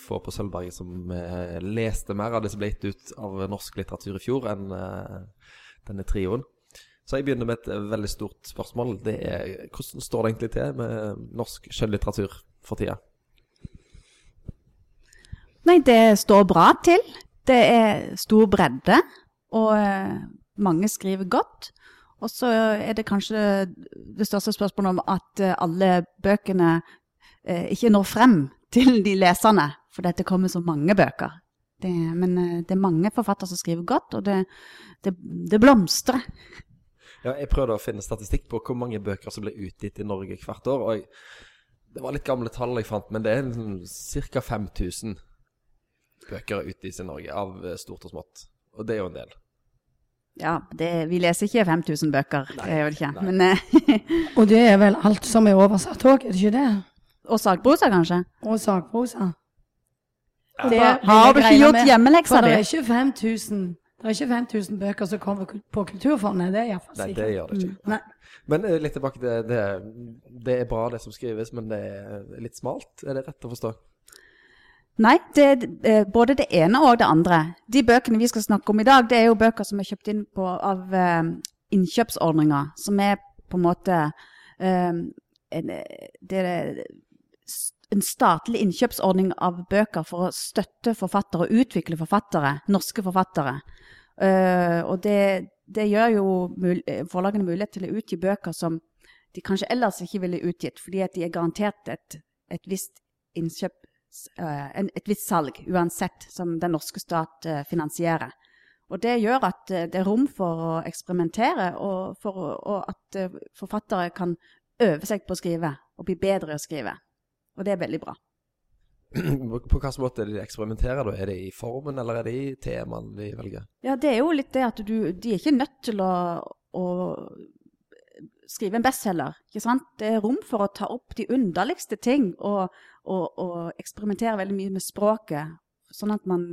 få på Sølvberget som eh, leste mer av det som ble gitt ut av norsk litteratur i fjor, enn eh, denne trioen. Så jeg begynner med et eh, veldig stort spørsmål. Det er hvordan står det egentlig til med norsk skjønnlitteratur for tida? Nei, det står bra til. Det er stor bredde, og mange skriver godt. Og så er det kanskje det største spørsmålet om at alle bøkene ikke når frem til de leserne, for det kommer så mange bøker. Det, men eh, det er mange forfattere som skriver godt, og det, det, det blomstrer. Ja, jeg prøvde å finne statistikk på hvor mange bøker som ble utgitt i Norge hvert år. og jeg, Det var litt gamle tall jeg fant, men det er ca. 5000 bøker utgitt i Norge, av eh, stort og smått. Og det er jo en del. Ja, det, vi leser ikke 5000 bøker, Nei, det er vel ikke. nei. Men, eh, Og det er vel alt som er oversatt òg, er det ikke det? og sakprosa, kanskje? Og sakprosa. Det, har du ikke gjort hjemmeleksa di? det er ikke 5000 det er ikke 5000 bøker som kommer på Kulturfondet, det er iallfall Nei, sikkert. det gjør det ikke. Mm, Men eh, litt tilbake til det, det er bra det som skrives, men det er litt smalt. Er det rett å forstå? Nei, det er eh, både det ene og det andre. De bøkene vi skal snakke om i dag, det er jo bøker som er kjøpt inn på, av eh, innkjøpsordninger, som er på en måte en, eh, det er s- en statlig innkjøpsordning av bøker for å støtte forfattere og utvikle forfattere, norske forfattere. Uh, og det, det gjør jo mul eh, forlagene mulighet til å utgi bøker som de kanskje ellers ikke ville utgitt, fordi at de er garantert et, et visst innkjøp eh, et visst salg, uansett, som den norske stat finansierer. Og det gjør at det er rom for å eksperimentere, og, for, og at forfattere kan øve seg på å skrive, og bli bedre i å skrive. Og det er veldig bra. På på hvilken måte de eksperimenterer da? Er det i formen, eller er det i temaene de velger? Ja, det er jo litt det at du De er ikke nødt til å, å skrive en bestselger, ikke sant? Det er rom for å ta opp de underligste ting, og, og, og eksperimentere veldig mye med språket, sånn at man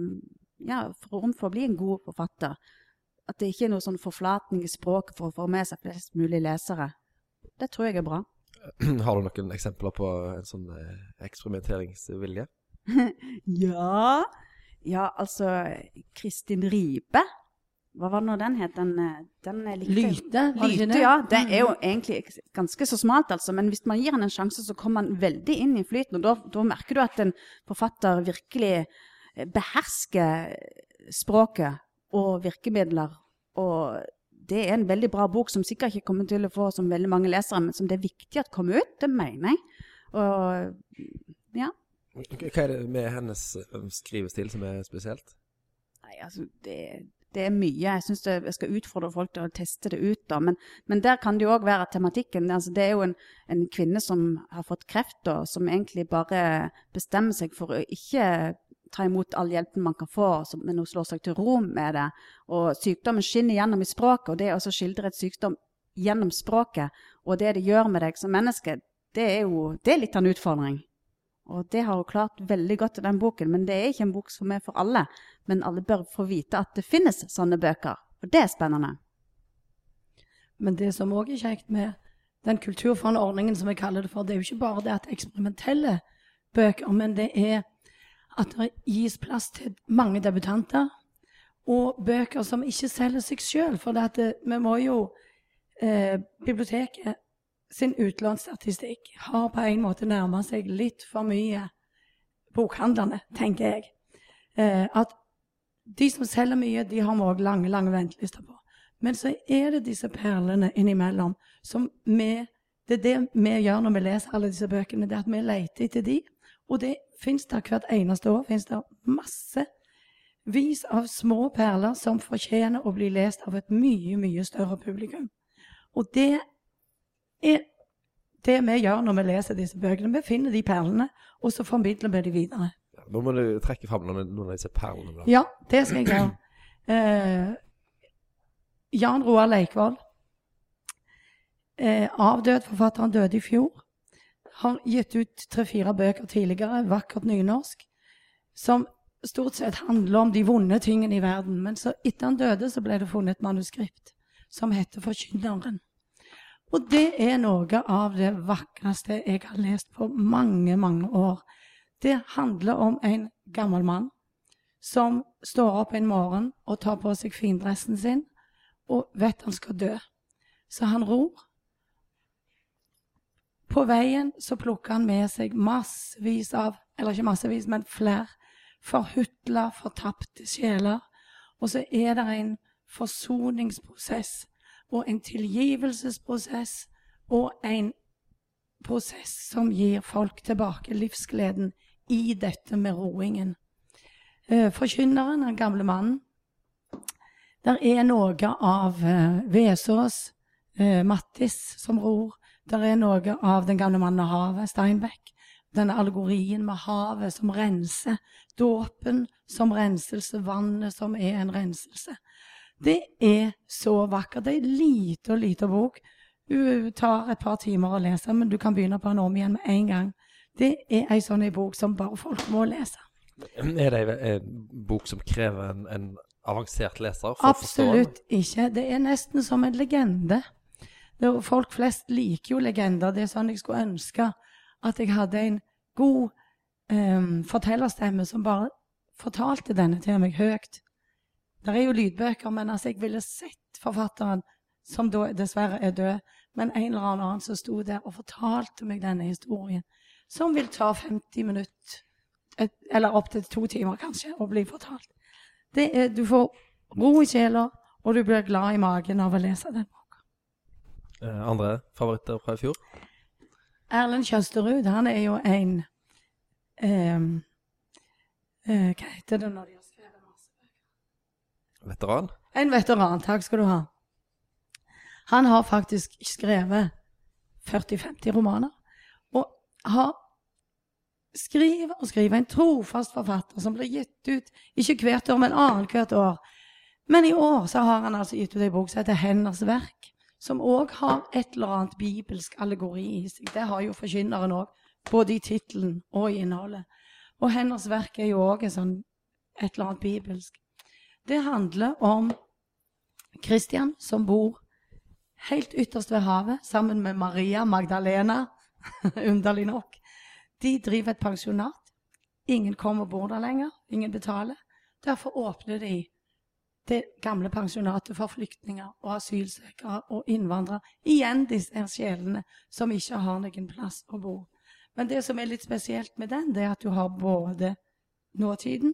ja, får rom for å bli en god forfatter. At det ikke er noe sånn forflatning i språket for å få med seg flest mulig lesere. Det tror jeg er bra. Har du noen eksempler på en sånn eh, eksperimenteringsvilje? Ja Ja, altså Kristin Ribe. Hva var det nå den het? Den, eh, den likte. Lyte, Lyte, ja. Det er jo egentlig ganske så smalt, altså. Men hvis man gir han en sjanse, så kommer han veldig inn i flyten. Og da, da merker du at en forfatter virkelig eh, behersker språket og virkemidler. Og det er en veldig bra bok som sikkert ikke kommer til å få som veldig mange lesere, men som det er viktig at kommer ut. Det mener jeg. Og ja. Hva er det med hennes eh, skrivestil som er spesielt? Nei, altså, det, det er mye. Jeg syns jeg skal utfordre folk til å teste det ut, da. Men, men der kan det jo òg være tematikken. Altså, det er jo en, en kvinne som har fått kreft, og som egentlig bare bestemmer seg for å ikke ta imot all hjelpen man kan få, men hun slår seg til ro med det. Og sykdommen skinner gjennom i språket, og det å skildre et sykdom gjennom språket, og det det gjør med deg som menneske, det er jo det er litt av en utfordring. Og det har hun klart veldig godt i den boken, men det er ikke en bok som er for alle. Men alle bør få vite at det finnes sånne bøker, og det er spennende. Men det som òg er kjekt med den kulturfondordningen, som jeg kaller det for, det er jo ikke bare det at eksperimentelle bøker, men det er at det gis plass til mange debutanter. Og bøker som ikke selger seg sjøl. For det vi må jo eh, Biblioteket sin utlånsstatistikk har på en måte nærma seg litt for mye bokhandlerne, tenker jeg. Eh, at de som selger mye, de har vi òg lange, lange ventelister på. Men så er det disse perlene innimellom som vi Det er det vi gjør når vi leser alle disse bøkene, det er at vi leter etter de. Og det fins det hvert eneste år finnes det massevis av små perler som fortjener å bli lest av et mye, mye større publikum. Og det er det vi gjør når vi leser disse bøkene. Vi finner de perlene, og så formidler vi de videre. Nå må du trekke fram noen, noen av disse perlene. Da. Ja, det skal jeg gjøre. Eh, Jan Roar Leikvoll, eh, avdød forfatteren døde i fjor, har gitt ut tre-fire bøker tidligere, vakkert nynorsk, som stort sett handler om de vonde tingene i verden. Men så etter han døde, så ble det funnet et manuskript som heter 'Forkynneren'. Og det er noe av det vakreste jeg har lest på mange, mange år. Det handler om en gammel mann som står opp en morgen og tar på seg findressen sin og vet han skal dø. Så han ror. På veien så plukker han med seg massevis av, eller ikke massevis, men flere forhutla, fortapte sjeler. Og så er det en forsoningsprosess og en tilgivelsesprosess og en prosess som gir folk tilbake livsgleden i dette med roingen. Eh, Forkynneren, den gamle mannen, der er noe av Vesås, eh, Mattis som ror. Der er noe av Den gamle mannen og havet, Steinbeck. Denne allegorien med havet som renser. Dåpen som renselse, vannet som er en renselse. Det er så vakkert. Det er en liten, lite bok. Du tar et par timer å lese, men du kan begynne på den om igjen med en gang. Det er ei sånn bok som bare folk må lese. Er det en, en bok som krever en, en avansert leser? Absolutt ikke. Det er nesten som en legende. Er- folk flest liker jo legender. Det er sånn jeg skulle ønske at jeg hadde en god um, fortellerstemme som bare fortalte denne til meg høyt. Det er jo lydbøker, men altså jeg ville sett forfatteren, som da dessverre er død, men en eller annen som sto der og fortalte meg denne historien, som vil ta 50 minutter, et, eller opptil to timer kanskje, å bli fortalt. Er, du får ro i sjela, og du blir glad i magen av å lese den andre favoritter fra i fjor? Erlend Kjøsterud, han er jo en em, eh, Hva heter det når de har skrevet masse bøker? Veteran? En veteran, takk skal du ha. Han har faktisk skrevet 40-50 romaner. Og har skriver og skriver. En trofast forfatter som blir gitt ut ikke hvert år, men annethvert år. Men i år så har han altså gitt ut ei bok som heter 'Henders verk', som òg har et eller annet bibelsk allegori i seg. Det har jo forkynneren òg, både i tittelen og i innholdet. Og hennes verk' er jo òg sånn, et eller annet bibelsk. Det handler om Kristian som bor helt ytterst ved havet sammen med Maria Magdalena, underlig nok. De driver et pensjonat. Ingen kommer og bor der lenger. Ingen betaler. Derfor åpner de det gamle pensjonatet for flyktninger og asylsøkere og innvandrere. Igjen disse sjelene som ikke har noen plass å bo. Men det som er litt spesielt med den, det er at du har både nåtiden,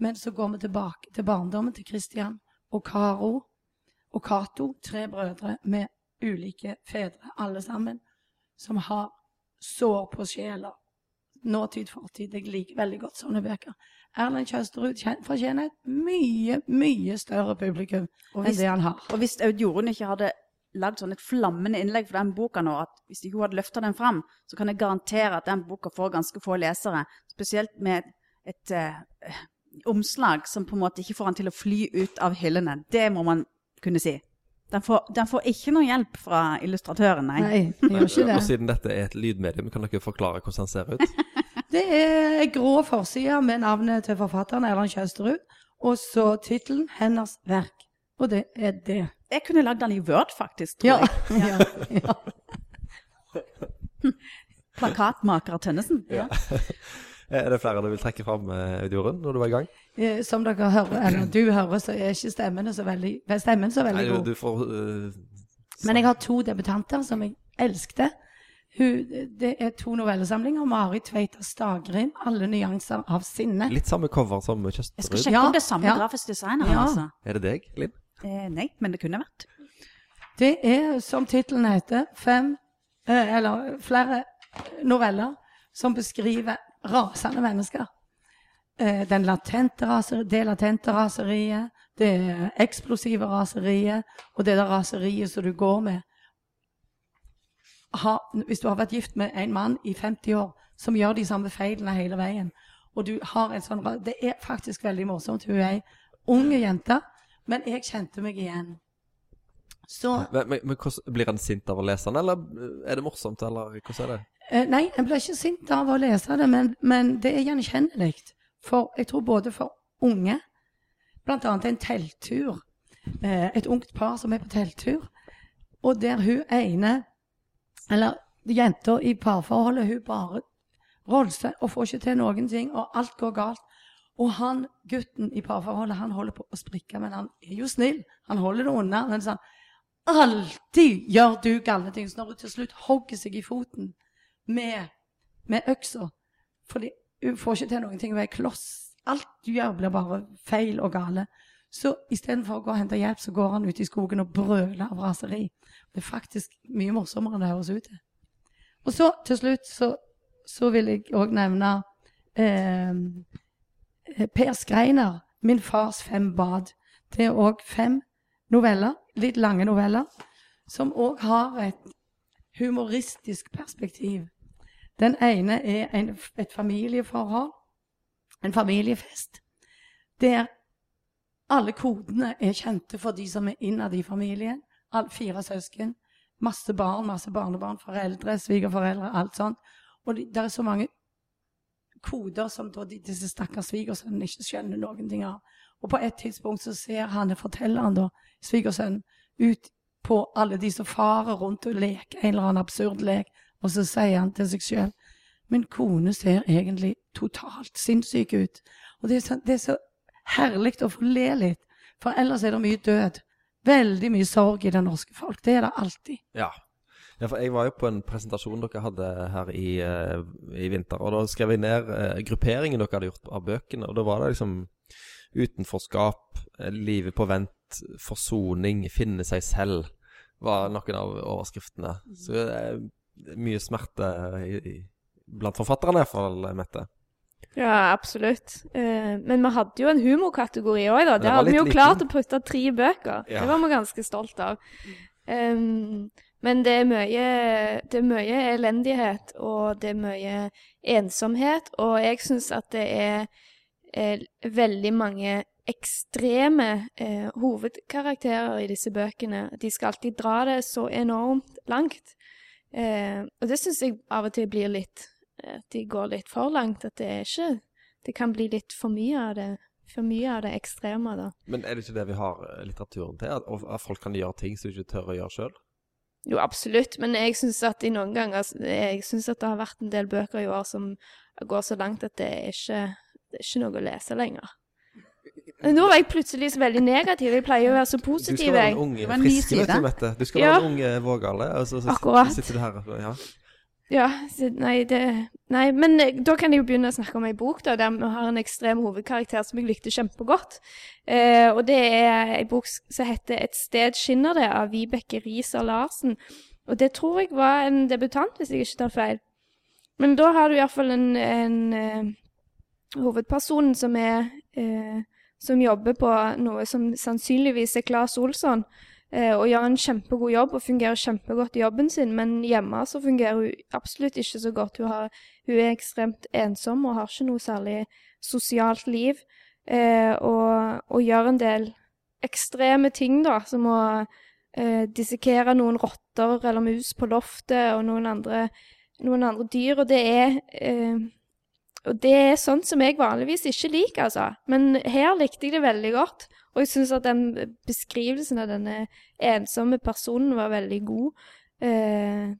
men så går vi tilbake til barndommen til Kristian og Karo og Cato, tre brødre med ulike fedre, alle sammen, som har sår på sjela. Nåtid, fortid. Jeg liker veldig godt sånne bøker. Erlend Kjøsterud fortjener et mye, mye større publikum Og enn det han har. Og hvis Aud Jorunn ikke hadde lagd sånn et flammende innlegg for den boka nå, at hvis ikke hun hadde løfta den fram, så kan jeg garantere at den boka får ganske få lesere. Spesielt med et, et uh, omslag som på en måte ikke får han til å fly ut av hyllene. Det må man kunne si. Den får, den får ikke noe hjelp fra illustratøren, nei. Nei, det gjør ikke det. Og siden dette er et lydmedium, kan dere forklare hvordan den ser ut? Det er grå forside med navnet til forfatteren, Erland Kjøsterud, og så tittelen 'Henders verk'. Og det er det. Jeg kunne lagd den i Word, faktisk, tror Ja. jeg. ja, ja. Plakatmaker Tønnesen. Ja. Er det flere du vil trekke fram, eh, når du var i gang? Eh, Som dere hører, eller du hører, så er ikke stemmen så veldig, stemmen så veldig Nei, god. du får uh, Men jeg har to debutanter som jeg elsket. Hun, det er to novellesamlinger. Mari Tveita Stagrim, 'Alle nyanser av sinne'. Litt samme cover som Jeg skal sjekke Ja, om det er samme ja. grafisk designer. Ja. Altså. Er det deg, Linn? Eh, nei, men det kunne vært. Det er, som tittelen heter, fem, eh, eller flere noveller som beskriver rasende mennesker. Eh, den latente raser, det latente raseriet, det eksplosive raseriet, og det der raseriet som du går med. Ha, hvis du har vært gift med en mann i 50 år som gjør de samme feilene hele veien, og du har en sånn Det er faktisk veldig morsomt. Hun er ei unge jente, men jeg kjente meg igjen. Så Men, men, men hvordan, Blir han sint av å lese den, eller eh, er det morsomt, eller hvordan er det? Eh, nei, en blir ikke sint av å lese det, men, men det er gjenkjennelig. For jeg tror både for unge, blant annet en telttur, eh, et ungt par som er på telttur, og der hun ene Eller jenta i parforholdet, hun bare rolser og får ikke til noen ting, og alt går galt. Og han, gutten i parforholdet, han holder på å sprikke, men han er jo snill. Han holder det unna. Men sånn Alltid gjør du gale ting. Så når hun til slutt hogger seg i foten med, med øksa Fordi hun får ikke til noen ting, hun er kloss. Alt du gjør, blir bare feil og gale. Så istedenfor å gå og hente hjelp, så går han ut i skogen og brøler av raseri. Det er faktisk mye morsommere enn det høres ut til. Og så til slutt så, så vil jeg òg nevne eh, Per Skreiner, 'Min fars fem bad'. Det er òg fem noveller, litt lange noveller, som òg har et humoristisk perspektiv. Den ene er en, et familieforhold, en familiefest, der alle kodene er kjente for de som er innad i familien. Fire søsken. Masse barn, masse barnebarn, foreldre, svigerforeldre, alt sånt. Og det er så mange koder som da de, disse stakkars svigersønnene ikke skjønner noen ting av. Og på et tidspunkt så ser han, fortelleren da, svigersønnen, ut på alle de som farer rundt og leker en eller annen absurd lek, og så sier han til seg sjøl Min kone ser egentlig totalt sinnssyk ut. Og det er så, det er så herlig å få le litt, for ellers er det mye død. Veldig mye sorg i det norske folk. Det er det alltid. Ja. ja for jeg var jo på en presentasjon dere hadde her i, uh, i vinter, og da skrev jeg ned uh, grupperingen dere hadde gjort av bøkene, og da var det liksom utenforskap, eh, livet på vent, forsoning, finne seg selv, var noen av overskriftene. Så det er mye smerte i, i, blant forfatterne, iallfall, Mette. Ja, absolutt. Uh, men vi hadde jo en humorkategori òg, da. Der hadde vi jo liten. klart å putte tre bøker. Ja. Det var vi ganske stolt av. Um, men det er, mye, det er mye elendighet, og det er mye ensomhet. Og jeg syns at det er er, veldig mange ekstreme eh, hovedkarakterer i disse bøkene. De skal alltid dra det så enormt langt. Eh, og det syns jeg av og til blir litt At de går litt for langt. At det er ikke Det kan bli litt for mye av det. For mye av det ekstreme, da. Men er det ikke det vi har eh, litteraturen til? At, at folk kan gjøre ting som de ikke tør å gjøre sjøl? Jo, absolutt, men jeg syns at i noen ganger Jeg syns at det har vært en del bøker i år som går så langt at det er ikke det er ikke noe å lese lenger. Nå var jeg plutselig så veldig negativ. Jeg pleier å være så positiv. Du skal være en ung, frisk, vet du, Mette. Du skal ja. være en ung vågal. vågale. Og så, så Akkurat. her. Ja. Ja, nei, det Nei, men eh, da kan jeg jo begynne å snakke om ei bok da, der vi har en ekstrem hovedkarakter som jeg likte kjempegodt. Eh, og det er ei bok som heter 'Et sted skinner det' av Vibeke Riiser Larsen. Og det tror jeg var en debutant, hvis jeg ikke tar feil. Men da har du iallfall en, en, eh, hovedpersonen som er eh, som jobber på noe som sannsynligvis er Claes Olsson, og gjør en kjempegod jobb og fungerer kjempegodt i jobben sin, men hjemme så fungerer hun absolutt ikke så godt. Hun, har, hun er ekstremt ensom og har ikke noe særlig sosialt liv, eh, og, og, gjør en del ekstreme ting, da, som å eh, dissekere noen rotter eller mus på loftet og noen andre, noen andre dyr, og det er eh, og det er sånt som jeg vanligvis ikke liker, altså. Men her likte jeg det veldig godt. Og jeg syns at den beskrivelsen av denne ensomme personen var veldig god. Eh,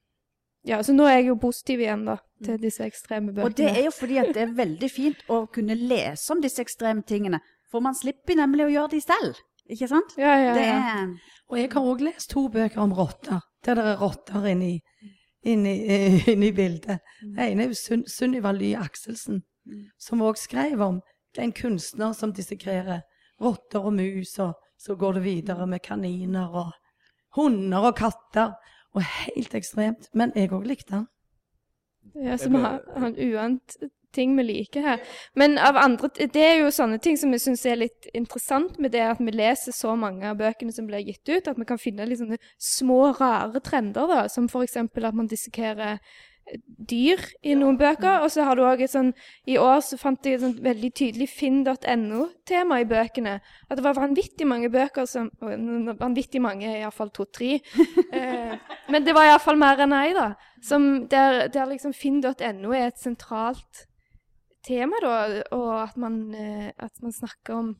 ja, så nå er jeg jo positiv igjen, da, til disse ekstreme bøkene. Og det er jo fordi at det er veldig fint å kunne lese om disse ekstreme tingene. For man slipper nemlig å gjøre de selv. Ikke sant? Ja, ja, ja. Er... Og jeg har òg lest to bøker om rotter, der det er rotter inni inn i, eh, inn i bildet. Den ene er jo Sunniva Ly Akselsen, mm. som òg skrev om det er en kunstner som dissekrerer rotter og mus, og så går det videre med kaniner og hunder og katter. Og helt ekstremt. Men jeg òg likte han. Ja, som har, en uant ting vi liker her. Men av andre, det er jo sånne ting som vi syns er litt interessant med det at vi leser så mange av bøkene som blir gitt ut, at vi kan finne litt sånne små, rare trender, da, som f.eks. at man dissekerer eh, dyr i noen bøker. Og så har du òg et sånn I år så fant jeg et sånn veldig tydelig finn.no-tema i bøkene. At det var vanvittig mange bøker som Vanvittig mange, iallfall to-tre. eh, men det var iallfall mer enn ei, da. Som der, der liksom finn.no er et sentralt tema, da, og at man, eh, at man, snakker om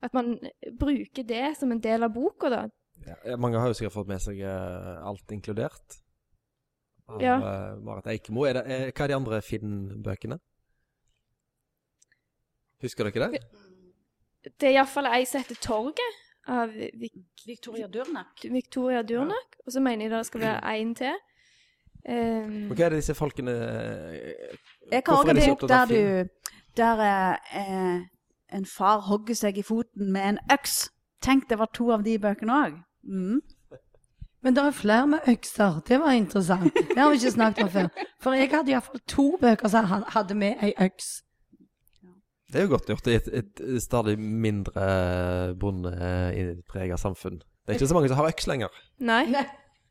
At man bruker det som en del av boka, da. Ja, mange har jo sikkert fått med seg uh, alt inkludert. av Ja. eh, Marit Eikemo. Er det, er, hva er de andre Finn-bøkene? Husker dere det? Det er iallfall ei som heter Torget, av Vik Victoria Durnak. Victoria Durnak. Og så mener jeg det skal være én til. Um, hva er det disse folkene eh, Jeg har også en bok der du Der eh, en far hogger seg i foten med en øks. Tenk, det var to av de bøkene òg. Mm. Men det er flere med økser. Det var interessant. Det har vi ikke snakket om før. For jeg hadde iallfall to bøker som ha- hadde med ei øks. Det er jo godt gjort i et, et stadig mindre bondeprega samfunn. Det er ikke så mange som har øks lenger. nei.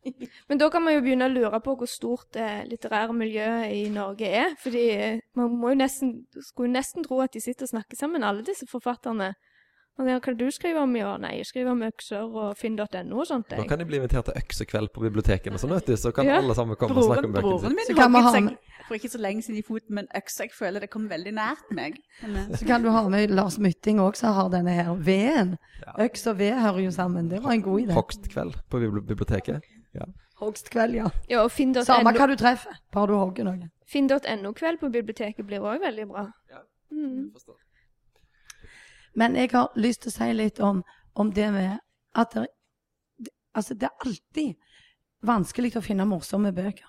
Men da kan man jo begynne å lure på hvor stort det litterære miljøet i Norge er. Fordi eh, man må jo nesten, skulle jo nesten tro at de sitter og snakker sammen, alle disse forfatterne. Og det, hva du skriver om i år? Nei, jeg skriver om økser og finn.no og sånt. Nå kan de bli invitert til øksekveld på bibliotekene, og sånn, vet du, så kan Ja. alle sammen komme og snakke om bøkene broren min ha seg for ikke så lenge siden i foten med en. Jeg føler det kom veldig nært meg. Eh, Så kan du ha med Lars Mytting òg, som har denne her veden. Ja. Øks og ved hører jo sammen. Det var en god idé. Hogstkveld på bibli- biblioteket. Hogstkveld, ja. Ja, og finn.no Samme hva du treffer, bare du hogger noe. Finn.no-kveld på biblioteket blir òg veldig bra. Ja. Mm. Men jeg har lyst til å si litt om, om det med at det, det- altså det er alltid vanskelig å finne morsomme bøker.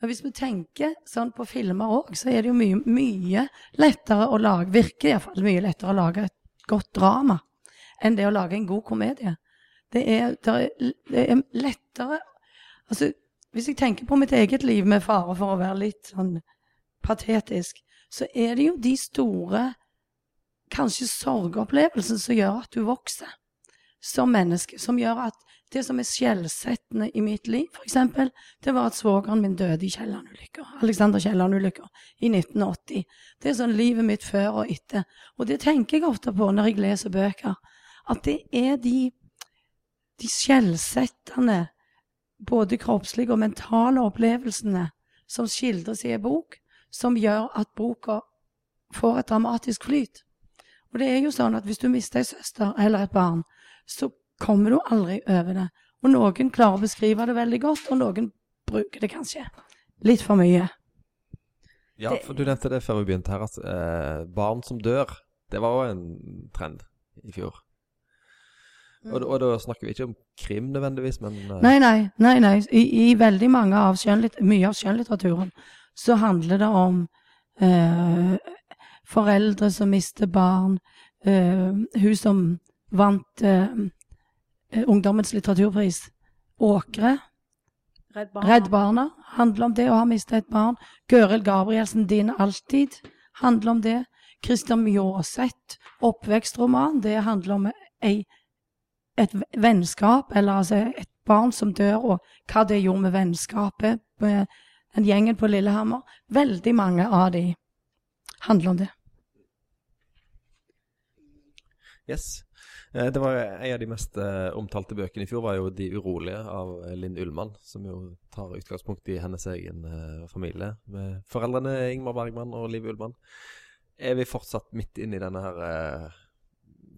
Men hvis vi tenker sånn på filmer òg, så er det jo mye, mye lettere å lage Virker iallfall mye lettere å lage et godt drama enn det å lage en god komedie. Det er, det er, er lettere Altså, hvis jeg tenker på mitt eget liv med fare for å være litt sånn patetisk, så er det jo de store kanskje sorgopplevelsene som gjør at du vokser som menneske. Som gjør at det som er skjellsettende i mitt liv, f.eks., det var at svogeren min døde i Kielland-ulykka. Alexander Kielland-ulykka i 1980. Det er sånn livet mitt før og etter. Og det tenker jeg ofte på når jeg leser bøker. At det er de, de skjellsettende, både kroppslige og mentale opplevelsene som skildres i en bok, som gjør at boka får et dramatisk flyt. Og det er jo sånn at hvis du mister ei søster eller et barn, så kommer du aldri over det. Og noen klarer å beskrive det veldig godt, og noen bruker det kanskje litt for mye. Ja, for du nevnte det før vi begynte her, at eh, barn som dør, det var òg en trend i fjor. Og, og da snakker vi ikke om krim nødvendigvis, men uh... Nei, nei, nei, nei. I, i veldig mange av mye av skjønnlitteraturen så handler det om uh, foreldre som mister barn, uh, hun som vant Ungdommens litteraturpris, Åkre, Redd Barna. Redd Barna, handler om det å ha mistet et barn. Gøril Gabrielsen, Din alltid, handler om det. Christer Mjåseth, oppvekstroman, det handler om ei, et vennskap, eller altså et barn som dør, og hva det gjorde med vennskapet, med den gjengen på Lillehammer. Veldig mange av de handler om det. Yes. Eh, Det var En av de mest eh, omtalte bøkene i fjor var jo 'De urolige' av eh, Linn Ullmann, som jo tar utgangspunkt i hennes egen eh, familie, med foreldrene Ingmar Bergman og Liv Ullmann. Er vi fortsatt midt inne i denne her eh,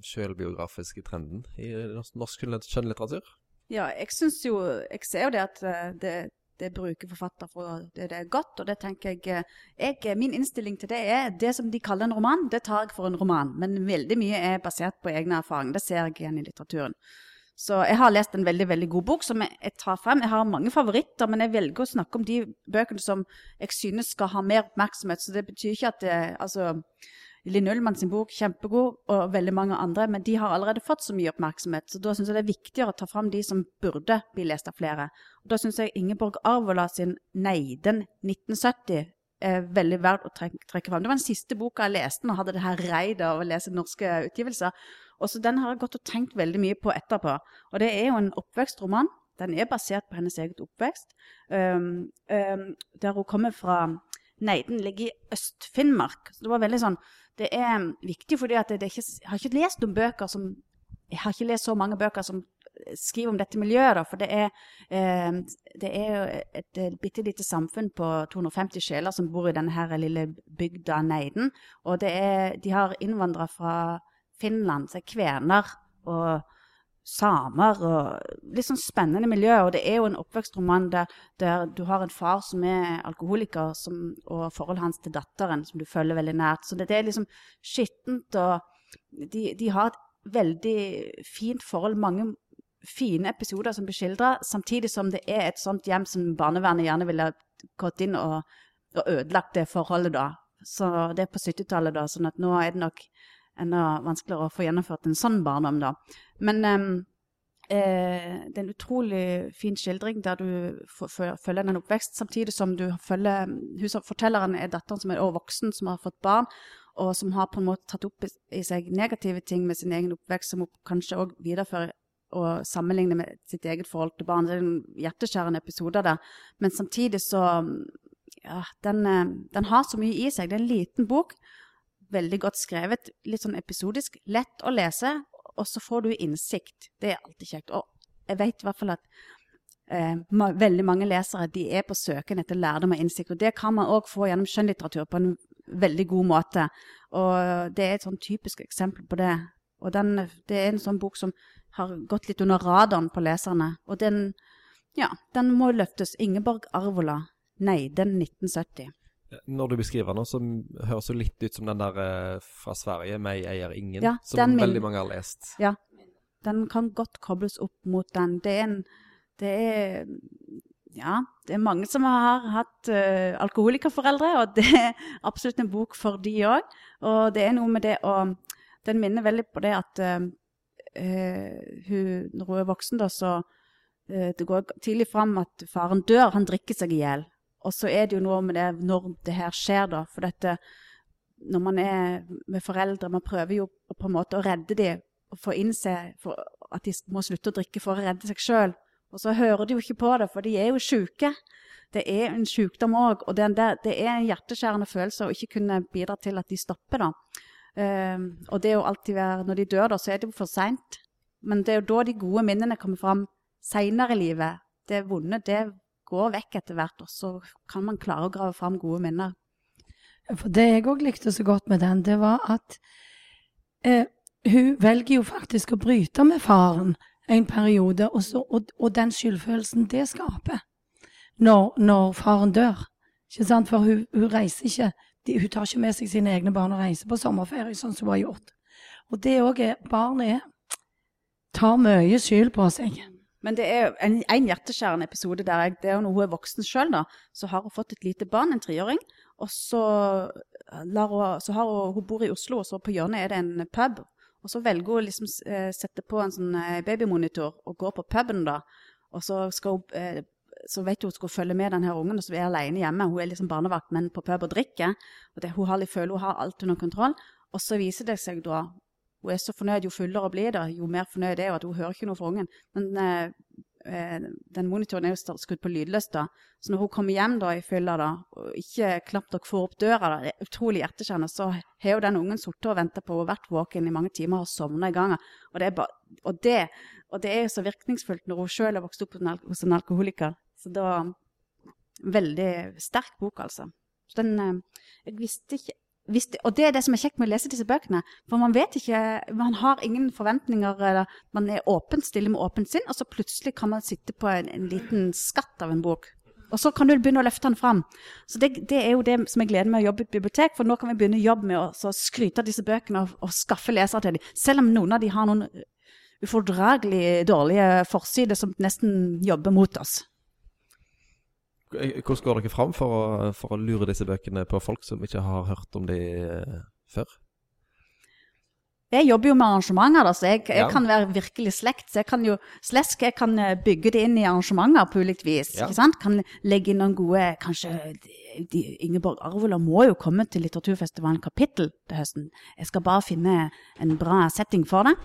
sjølbiografiske trenden i norsk- kjønnlitteratur? Ja, jeg syns jo Jeg ser jo det at eh, det, det bruker forfatter for det, det er godt, og det tenker jeg, eh, jeg eh, Min innstilling til det er det som de kaller en roman, det tar jeg for en roman. Men veldig mye er basert på egne erfaringer. Det ser jeg igjen i litteraturen. Så jeg har lest en veldig veldig god bok som jeg tar frem. Jeg har mange favoritter, men jeg velger å snakke om de bøkene som jeg synes skal ha mer oppmerksomhet. Så det betyr ikke at det, altså, Linn Ullmann sin bok, kjempegod, og veldig mange andre, men de har allerede fått så mye oppmerksomhet. Så da syns jeg det er viktigere å ta fram de som burde bli lest av flere. Og da syns jeg Ingeborg Arvola sin 'Neiden 1970' er veldig verdt å trekke, fram. Det var den siste boka jeg leste når jeg hadde det her reidet av å lese norske utgivelser. Og så Den har jeg gått og tenkt veldig mye på etterpå. Og det er jo en oppvekstroman. Den er basert på hennes eget oppvekst. Um, um, der hun kommer fra Neiden ligger i Øst-Finnmark. Så det var veldig sånn Det er viktig er ikke, jeg har ikke lest noen bøker som Jeg har ikke lest så mange bøker som skriver om dette miljøet, da, for det er, eh, det er jo et, et bitte lite samfunn på 250 sjeler som bor i denne her lille bygda Neiden. Og er, de har innvandrere fra Finland, så er kvener og samer og litt sånn spennende miljø. Og det er jo en oppvekstroman der, der du har en far som er alkoholiker, som, og forholdet hans til datteren som du følger veldig nært. Så det, det er liksom skittent, og de, de har et veldig fint forhold. Mange fine episoder som blir skildra, samtidig som det er et sånt hjem som barnevernet gjerne ville gått inn og, og ødelagt det forholdet, da. Så det er på 70-tallet, da, sånn at nå er det nok enda vanskeligere å få gjennomført en sånn barndom, da. Men um, eh, det er en utrolig fin skildring der du følger en oppvekst, samtidig som du følger Hun som fortelleren er datteren som er også voksen, som har fått barn, og som har på en måte tatt opp i seg negative ting med sin egen oppvekst, som hun kanskje òg viderefører og sammenligner med sitt eget forhold til barn. Det er en hjerteskjærende episode der. Men samtidig så ja, den, eh, den, har så mye i seg. Det er en liten bok. Veldig godt skrevet. Litt sånn episodisk. Lett å lese. Og så får du innsikt. Det er alltid kjekt. Og jeg vet i hvert fall at eh, ma veldig mange lesere de er på søken etter lærdom og innsikt. Og det kan man òg få gjennom skjønnlitteratur på en veldig god måte. Og det er et sånn typisk eksempel på det. Og den, det er en sånn bok som har gått litt under radaren på leserne. Og den, ja, den må løftes. Ingeborg Arvola, Nei, den 1970. Når du beskriver den, så høres det litt ut som den der eh, fra Sverige, 'Meg eier ingen', ja, som veldig mange har lest. Ja, den kan godt kobles opp mot den. Det er en Det er Ja, det er mange som har hatt uh, alkoholikerforeldre, og det er absolutt en bok for de òg. Og det er noe med det å Den minner veldig på det at uh, uh, hun, når hun er voksen, da, så det går tidlig fram at faren dør. Han drikker seg i hjel. Og så er det jo noe med det når det her skjer, da. For dette Når man er med foreldre, man prøver jo på en måte å redde dem og få innse at de må slutte å drikke for å redde seg sjøl. Og så hører de jo ikke på det, for de er jo sjuke. Det er en sykdom òg, og der, det er en hjerteskjærende følelse å ikke kunne bidra til at de stopper. da. Um, og det er jo alltid være, Når de dør, da, så er det jo for seint. Men det er jo da de gode minnene kommer fram seinere i livet. Det vonde, det går vekk etter hvert, og så kan man klare å grave fram gode minner. For det jeg òg likte så godt med den, det var at eh, hun velger jo faktisk å bryte med faren en periode, og, så, og, og den skyldfølelsen det skaper når, når faren dør. Ikke sant? For hun, hun reiser ikke de, Hun tar ikke med seg sine egne barn og reiser på sommerferie, sånn som hun har gjort. Og det òg er Barnet tar mye skyld på seg. Men det er en, en hjerteskjærende episode der jeg, det er når hun er voksen sjøl, da. Så har hun fått et lite barn, en treåring. Og så, hun, så har hun, hun bor i Oslo, og så på hjørnet er det en pub. Og så velger hun liksom eh, sette på en sånn eh, babymonitor og gå på puben, da. Og så skal hun eh, så vet hun skal følge med den her ungen og så er hun alene hjemme. Hun er liksom barnevakt, men på pub og drikker. Og det, hun har, føler hun har alt under kontroll. Og så viser det seg da hun er så fornøyd jo fullere blir, da, jo mer fornøyd er hun at hun hører ikke noe fra ungen. Men eh, eh den monitoren er jo skrudd på lydløs, da. Så når hun kommer hjem da i fylla da, og ikke knapt nok får opp døra, da, det er utrolig hjerteskjærende, så har jo den ungen sittet og venta på henne, vært våken i mange timer og sovna i gangen. Og det, er bare, og, det, og det er så virkningsfullt når hun sjøl har vokst opp hos en alkoholiker. Så var Veldig sterk bok, altså. Så den eh, Jeg visste ikke det, og det er det som er kjekt med å lese disse bøkene. For man vet ikke Man har ingen forventninger. Eller man er åpent, stille med åpent sinn, og så plutselig kan man sitte på en, en liten skatt av en bok. Og så kan du begynne å løfte den fram. Så det, det, er jo det som jeg gleder meg å jobbe i et bibliotek, for nå kan vi begynne å jobbe med å skryte av disse bøkene og, og skaffe lesere til dem. Selv om noen av dem har noen ufordragelig dårlige forsider som nesten jobber mot oss. Hvordan går dere fram for å, for å, lure disse bøkene på folk som ikke har hørt om de uh, før? Jeg jobber jo med arrangementer, da, så jeg, jeg kan være virkelig slekt. Så jeg kan jo slesk, jeg kan eh, bygge det inn i arrangementer på ulikt vis. Ja. ikke sant? Kan legge inn noen gode Kanskje de, Ingeborg Arvola må jo komme til Litteraturfestivalen kapittel til høsten. Jeg skal bare finne en bra setting for det.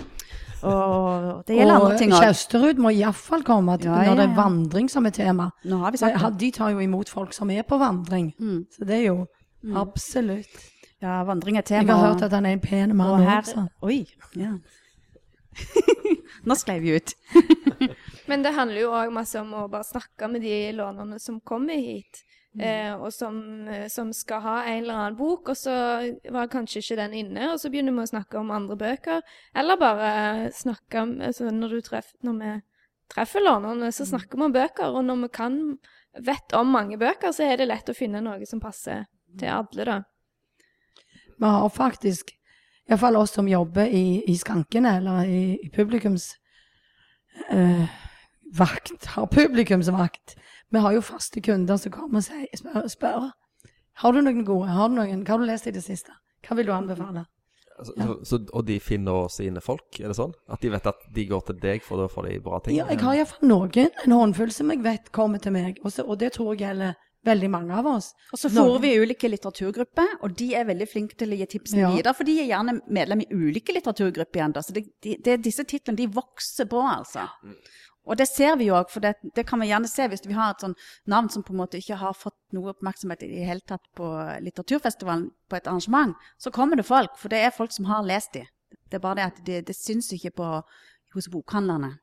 Og det gjelder og andre ting òg. Og Kjausterud må iallfall komme til, ja, ja, ja. når det er vandring som er tema. Nå har vi sagt det. De tar jo imot folk som er på vandring. Mm. Så det er jo mm. absolutt Ja, vandring er tema. Jeg har hørt at han er en pen mann også. Oi. Ja. Nå sklei vi ut. Men det handler jo òg masse om å bare snakke med de lånerne som kommer hit. Eh, og som, eh, som skal ha en eller annen bok, og så var kanskje ikke den inne, og så begynner vi å snakke om andre bøker. Eller bare snakke om altså Når, du treff, når vi treffer lånerne, så snakker vi om bøker, og når vi kan, vet om mange bøker, så er det lett å finne noe som passer til alle, da. Vi har faktisk, iallfall oss som jobber i, i skankene, eller i, i publikums øh, vakt, har publikumsvakt. Vi har jo faste kunder som kommer og sier, spør, spør har du noen gode, har du noen, hva har du lest i det siste? Hva vil du anbefale? Altså, så, så, og de finner sine folk, er det sånn? At de vet at de går til deg for da får de bra ting? Ja, jeg har iallfall noen, en håndfull som jeg vet kommer til meg, Også, og det tror jeg gjelder veldig mange av oss. Og så får vi ulike litteraturgrupper, og de er veldig flinke til å gi tipsene Ja. videre. For de er gjerne medlem i ulike litteraturgrupper igjen. Da. Så det, de, det, disse titlene de vokser på, altså. Og det ser vi jo òg, for det, det kan vi gjerne se hvis vi har et sånn navn som på en måte ikke har fått noe oppmerksomhet i det hele tatt på litteraturfestivalen på et arrangement. Så kommer det folk, for det er folk som har lest de. Det er bare det at det, det syns ikke på, hos bokhandlerne.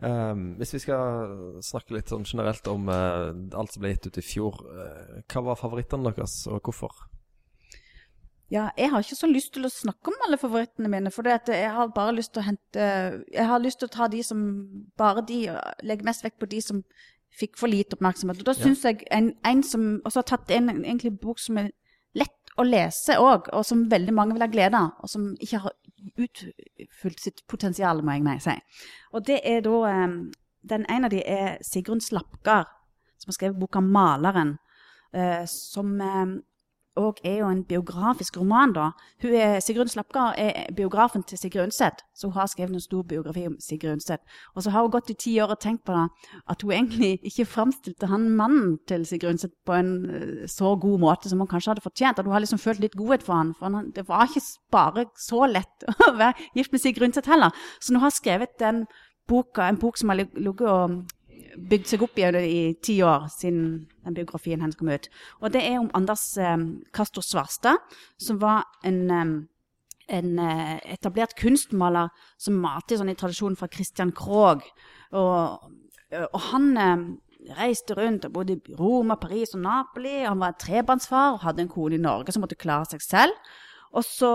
Um, hvis vi skal snakke litt sånn generelt om uh, alt som ble gitt ut i fjor, uh, hva var favorittene deres, og hvorfor? Ja, jeg har ikke så lyst til å snakke om alle favorittene mine, for jeg har bare lyst til å hente Jeg har lyst til å ta de som Bare de og Legge mest vekt på de som fikk for lite oppmerksomhet. Og da syns jeg en, en som Og så har tatt en egentlig bok som er lett å lese òg, og som veldig mange vil ha glede av, og som ikke har utfylt sitt potensial, må jeg si. Og det er da eh, Den ene av de er Sigrun Slapgard, som har skrevet boka 'Maleren', eh, som og er jo en biografisk roman, da. Hun er, Sigrun Slapgard er biografen til Sigrid Undset, så hun har skrevet en stor biografi om Sigrid Undset. Og så har hun gått i ti år og tenkt på det, at hun egentlig ikke framstilte han mannen til Sigrid Undset på en eh, så god måte som hun kanskje hadde fortjent. At hun har liksom følt litt godhet for han, for han, det var ikke bare så lett å være gift med Sigrid Undset heller. Så hun har skrevet den boka, en bok som har lig- ligget og bygd seg opp i, i ti år siden den biografien hennes kom ut. Og det er om Anders eh, Svarstad, som var en, eh, en eh, etablert kunstmaler som malte sånn i tradisjonen fra Christian Krogh. Og, og han reiste rundt og bodde i Roma, Paris og Napoli. Han var trebarnsfar og hadde en kone i Norge som måtte klare seg selv. Og så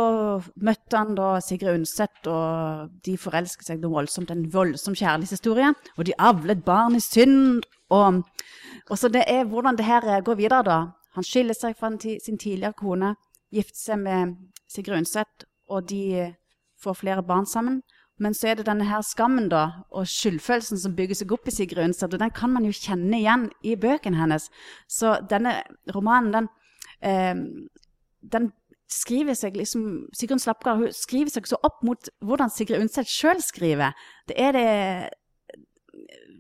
møtte han da Sigrid Undset, og de forelsket seg noe voldsomt. En voldsom kjærlighetshistorie. Og de avlet barn i synd. Og, og så det er hvordan det her eh, går videre, da. Han skiller seg fra sin tidligere kone, gifter seg med Sigrid Undset, og de eh, får flere barn sammen. Men så er det denne her skammen da, og skyldfølelsen som bygger seg opp i Sigrid Undset, og den kan man jo kjenne igjen i bøkene hennes. Så denne romanen, den, eh, den skriver seg liksom Sigrun Slapgard skriver seg så opp mot hvordan Sigrid Undset sjøl skriver. Det er det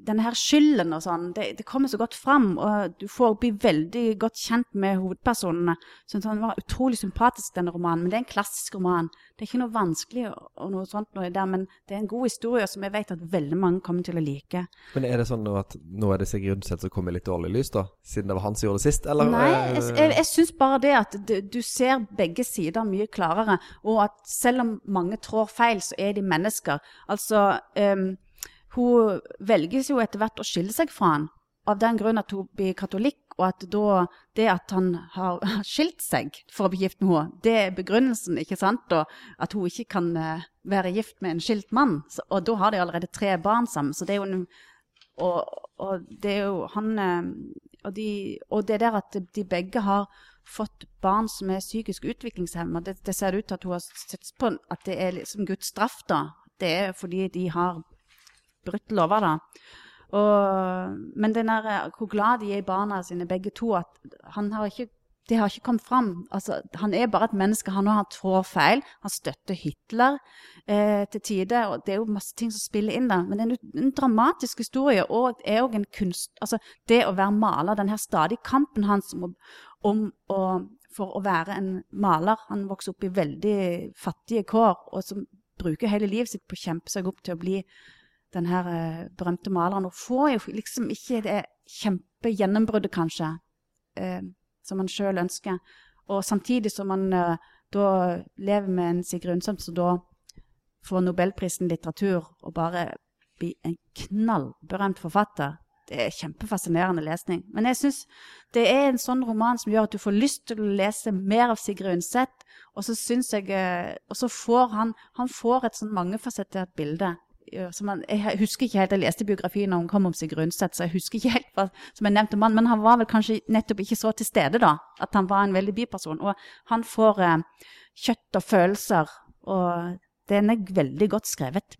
denne her skylden og sånn, det, det kommer så godt fram, og du får bli veldig godt kjent med hovedpersonene. Så han var utrolig sympatisk, denne romanen, men det er en klassisk roman. Det er ikke noe vanskelig og, noe sånt noe der, men det er en god historie som jeg vet at veldig mange kommer til å like. Men er det sånn at nå er det Sigrid Undset som kommer i litt dårlig lys, da? Siden det var han som gjorde det sist, eller? Nei, eh, jeg, jeg, jeg syns bare det at du, ser begge sider mye klarere, og at selv om mange trår feil, så er de mennesker. Altså, em, hun velges jo etter hvert å skille seg fra han, av den grunn at hun blir katolikk, og at da det at han har skilt seg for å bli gift med henne, det er begrunnelsen, ikke sant? Og at hun ikke kan eh, være gift med en skilt mann. Og da har de allerede tre barn sammen, så det er jo en og, og det er jo han eh, og, de, og det der at de begge har fått barn som er psykisk utviklingshemma, det, det ser ut til at hun har sett på at det er liksom Guds straff, da. Det er fordi de har brutt lover, da. Og, men der, eh, hvor glad de er i barna sine, begge to, at han har ikke det har ikke kommet fram. Altså, han er bare et menneske. Han har trår feil. Han støtter Hitler eh, til tider. og Det er jo masse ting som spiller inn der. Men det er en, en dramatisk historie, og det er òg en kunst Altså, det å være maler, den her stadige kampen hans om, om å for å være en maler. Han vokser opp i veldig fattige kår, og som bruker hele livet sitt på å kjempe seg opp til å bli den her eh, berømte maleren. Og får jo liksom ikke det kjempegjennombruddet, kanskje, eh, som han sjøl ønsker. Og samtidig som han eh, da lever med en Sigrid Undset som da får Nobelprisen litteratur og bare blir en knallberømt forfatter. det er kjempefascinerende lesning. Men jeg syns det er en sånn roman som gjør at du får lyst til å lese mer av Sigrid Undset. Og så syns jeg eh, Og så får han Han får et sånn mangefasettert bilde. Han, jeg husker ikke helt, jeg leste biografien når hun kom om seg Undset, så jeg husker ikke helt hva som jeg nevnte om han, men han var vel kanskje nettopp ikke så til stede, da. At han var en veldig biperson. Og han får eh, kjøtt og følelser, og den er veldig godt skrevet.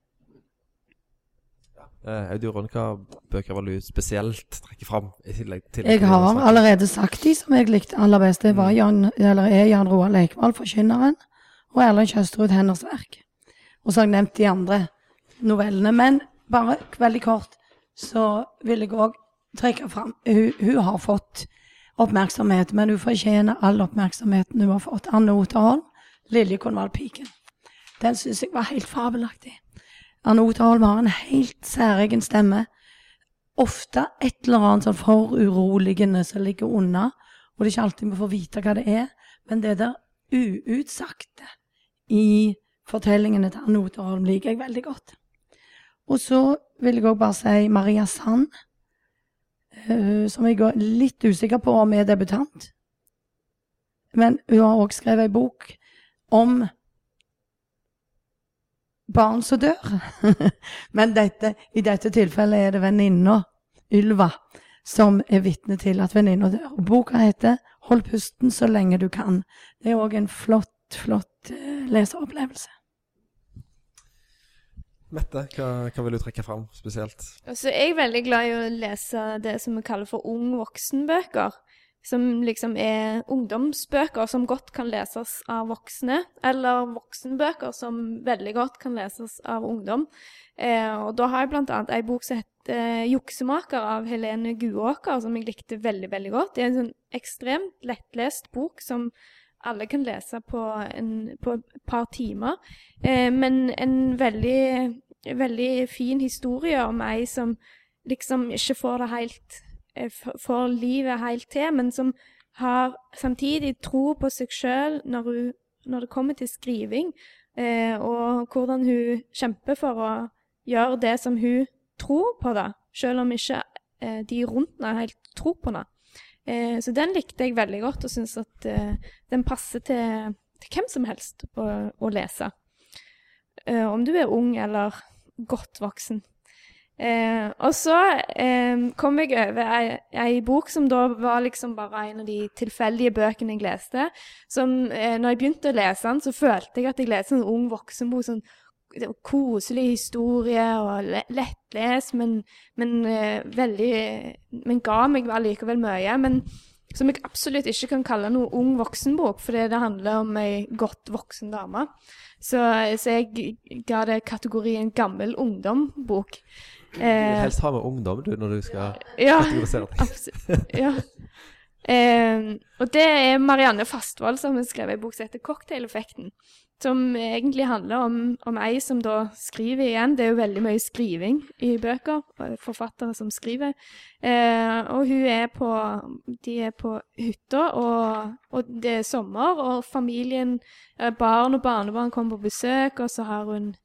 Eh, Audun, hva bøker vil du spesielt trekke fram? I tillegg til Jeg har allerede sagt de som jeg likte aller best. Det var Jan, eller er Jan Roar Leikvoll, 'Forkynneren', og Erlend Kjøstrud, 'Henders verk'. Og så har jeg nevnt de andre novellene. Men bare veldig kort så vil jeg òg trekke fram hun, hun har fått oppmerksomhet, men hun fortjener all oppmerksomheten hun har fått. Anne Oterholm, 'Lilje Konvald-piken'. Den syns jeg var helt fabelaktig. Anne Oterholm har en helt særegen stemme. Ofte et eller annet sånn foruroligende som ligger unna, og det er ikke alltid vi får vite hva det er, men det der uutsagte i fortellingene til Anne Oterholm liker jeg veldig godt. Og så vil jeg òg bare si Maria Sand, eh, som jeg er litt usikker på om er debutant. Men hun har òg skrevet ei bok om barn som dør. Men dette, i dette tilfellet er det venninna, Ylva, som er vitne til at venninna dør. Og boka heter 'Hold pusten så lenge du kan'. Det er òg en flott, flott eh, leseropplevelse. Mette, hva, hva vil du trekke fram spesielt? Altså, jeg er veldig glad i å lese det som vi kaller for ung voksen-bøker. Som liksom er ungdomsbøker som godt kan leses av voksne. Eller voksenbøker som veldig godt kan leses av ungdom. Eh, og da har jeg annet ei bok som heter eh, 'Juksemaker' av Helene Guåker, som jeg likte veldig, veldig godt. Det er en sånn ekstremt lettlest bok som alle kan lese på, en, på et par timer. Eh, men en veldig, veldig fin historie om ei som liksom ikke får det helt eh, Får livet helt til, men som har samtidig tro på seg sjøl når, når det kommer til skriving, eh, og hvordan hun kjemper for å gjøre det som hun tror på, da, selv om ikke eh, de rundt henne helt tror på henne. Eh, så den likte jeg veldig godt, og syns at eh, den passer til, til hvem som helst å, å lese. Eh, om du er ung eller godt voksen. Eh, og så eh, kom jeg over ei, ei bok som da var liksom bare en av de tilfeldige bøkene jeg leste. Som eh, når jeg begynte å lese den, så følte jeg at jeg leste en ung voksenbok. sånn koselig historie og le- lettlest, men, men eh, veldig Men ga meg allikevel mye. Men som jeg absolutt ikke kan kalle noe ung voksenbok, fordi det handler om ei godt voksen dame. Så, så jeg ga det kategorien gammel ungdom-bok. Du vil Eh, helst ha med ungdom du, når du skal ja, kategorisere absolutt. Ja. Eh, og det er Marianne Fastvold som har skrevet en bok som heter 'Cocktaileffekten'. Som egentlig handler om, om ei som da skriver igjen. Det er jo veldig mye skriving i bøker. Forfattere som skriver. Eh, og hun er på De er på hytta, og, og det er sommer, og familien, eh, barn og barnebarn kommer på besøk, og så har hun